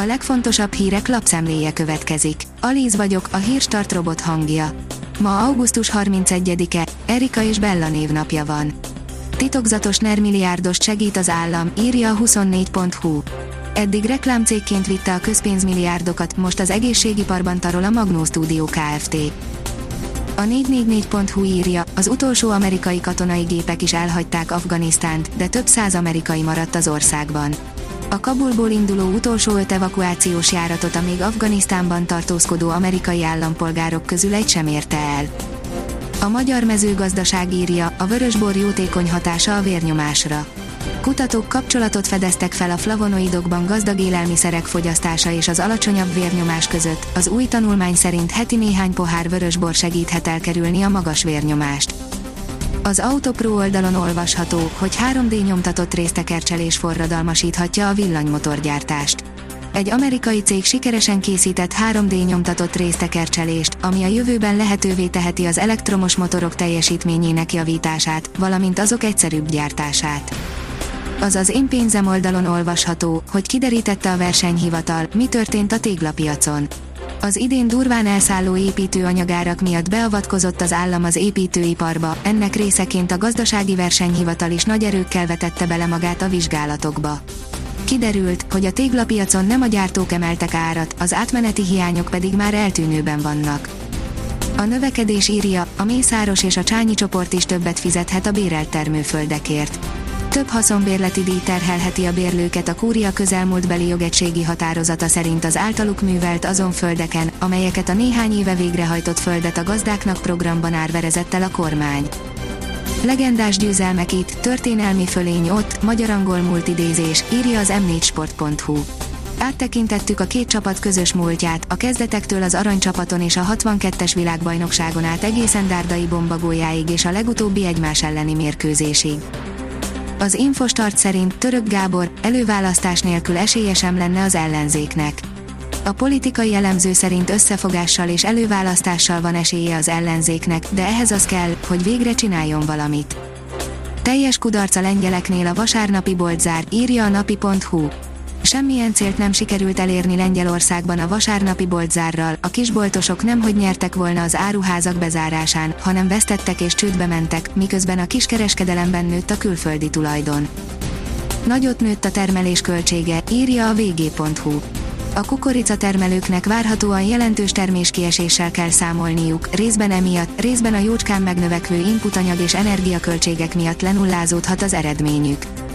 A legfontosabb hírek lapszemléje következik. Alíz vagyok, a hírstart robot hangja. Ma augusztus 31-e, Erika és Bella névnapja van. Titokzatos nermilliárdos segít az állam, írja a 24.hu. Eddig reklámcégként vitte a közpénzmilliárdokat, most az egészségiparban tarol a Magnó Studio Kft. A 444.hu írja, az utolsó amerikai katonai gépek is elhagyták Afganisztánt, de több száz amerikai maradt az országban. A Kabulból induló utolsó öt evakuációs járatot a még Afganisztánban tartózkodó amerikai állampolgárok közül egy sem érte el. A magyar mezőgazdaság írja, a vörösbor jótékony hatása a vérnyomásra. Kutatók kapcsolatot fedeztek fel a flavonoidokban gazdag élelmiszerek fogyasztása és az alacsonyabb vérnyomás között. Az új tanulmány szerint heti néhány pohár vörösbor segíthet elkerülni a magas vérnyomást. Az Autopro oldalon olvasható, hogy 3D nyomtatott résztekercselés forradalmasíthatja a villanymotorgyártást. Egy amerikai cég sikeresen készített 3D nyomtatott résztekercselést, ami a jövőben lehetővé teheti az elektromos motorok teljesítményének javítását, valamint azok egyszerűbb gyártását. Azaz én pénzem oldalon olvasható, hogy kiderítette a versenyhivatal, mi történt a téglapiacon. Az idén durván elszálló építőanyagárak miatt beavatkozott az állam az építőiparba, ennek részeként a gazdasági versenyhivatal is nagy erőkkel vetette bele magát a vizsgálatokba. Kiderült, hogy a téglapiacon nem a gyártók emeltek árat, az átmeneti hiányok pedig már eltűnőben vannak. A növekedés írja, a Mészáros és a Csányi csoport is többet fizethet a bérelt termőföldekért több haszonbérleti díj terhelheti a bérlőket a kúria közelmúltbeli jogegységi határozata szerint az általuk művelt azon földeken, amelyeket a néhány éve végrehajtott földet a gazdáknak programban árverezett el a kormány. Legendás győzelmek itt, történelmi fölény ott, magyar-angol multidézés, írja az m4sport.hu. Áttekintettük a két csapat közös múltját, a kezdetektől az aranycsapaton és a 62-es világbajnokságon át egészen Dárdai bombagójáig és a legutóbbi egymás elleni mérkőzésig. Az Infostart szerint Török Gábor előválasztás nélkül esélye sem lenne az ellenzéknek. A politikai elemző szerint összefogással és előválasztással van esélye az ellenzéknek, de ehhez az kell, hogy végre csináljon valamit. Teljes kudarc a lengyeleknél a vasárnapi boltzár, írja a napi.hu. Semmilyen célt nem sikerült elérni Lengyelországban a vasárnapi boltzárral, a kisboltosok nem hogy nyertek volna az áruházak bezárásán, hanem vesztettek és csődbe mentek, miközben a kiskereskedelemben nőtt a külföldi tulajdon. Nagyot nőtt a termelés költsége, írja a vg.hu. A kukorica termelőknek várhatóan jelentős terméskieséssel kell számolniuk, részben emiatt, részben a jócskán megnövekvő inputanyag és energiaköltségek miatt lenullázódhat az eredményük.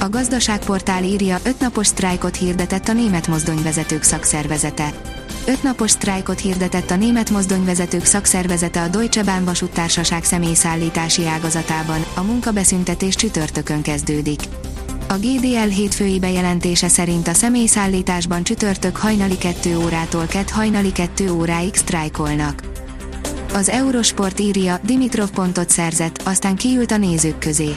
A gazdaságportál írja, ötnapos sztrájkot hirdetett a német mozdonyvezetők szakszervezete. Ötnapos sztrájkot hirdetett a német mozdonyvezetők szakszervezete a Deutsche Bahn vasúttársaság személyszállítási ágazatában, a munkabeszüntetés csütörtökön kezdődik. A GDL hétfői bejelentése szerint a személyszállításban csütörtök hajnali 2 órától kett hajnali 2 óráig sztrájkolnak. Az Eurosport írja, Dimitrov pontot szerzett, aztán kiült a nézők közé.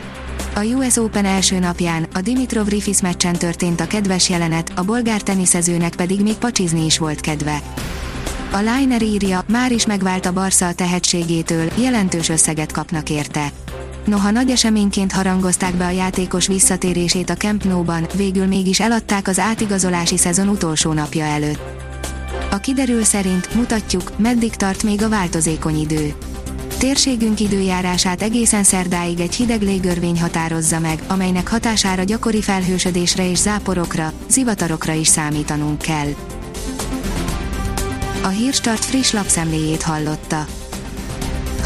A US Open első napján, a Dimitrov Rifis meccsen történt a kedves jelenet, a bolgár teniszezőnek pedig még pacsizni is volt kedve. A Liner írja, már is megvált a Barca a tehetségétől, jelentős összeget kapnak érte. Noha nagy eseményként harangozták be a játékos visszatérését a Camp Nou-ban, végül mégis eladták az átigazolási szezon utolsó napja előtt. A kiderül szerint mutatjuk, meddig tart még a változékony idő. Térségünk időjárását egészen szerdáig egy hideg légörvény határozza meg, amelynek hatására gyakori felhősödésre és záporokra, zivatarokra is számítanunk kell. A Hírstart friss lapszemléjét hallotta.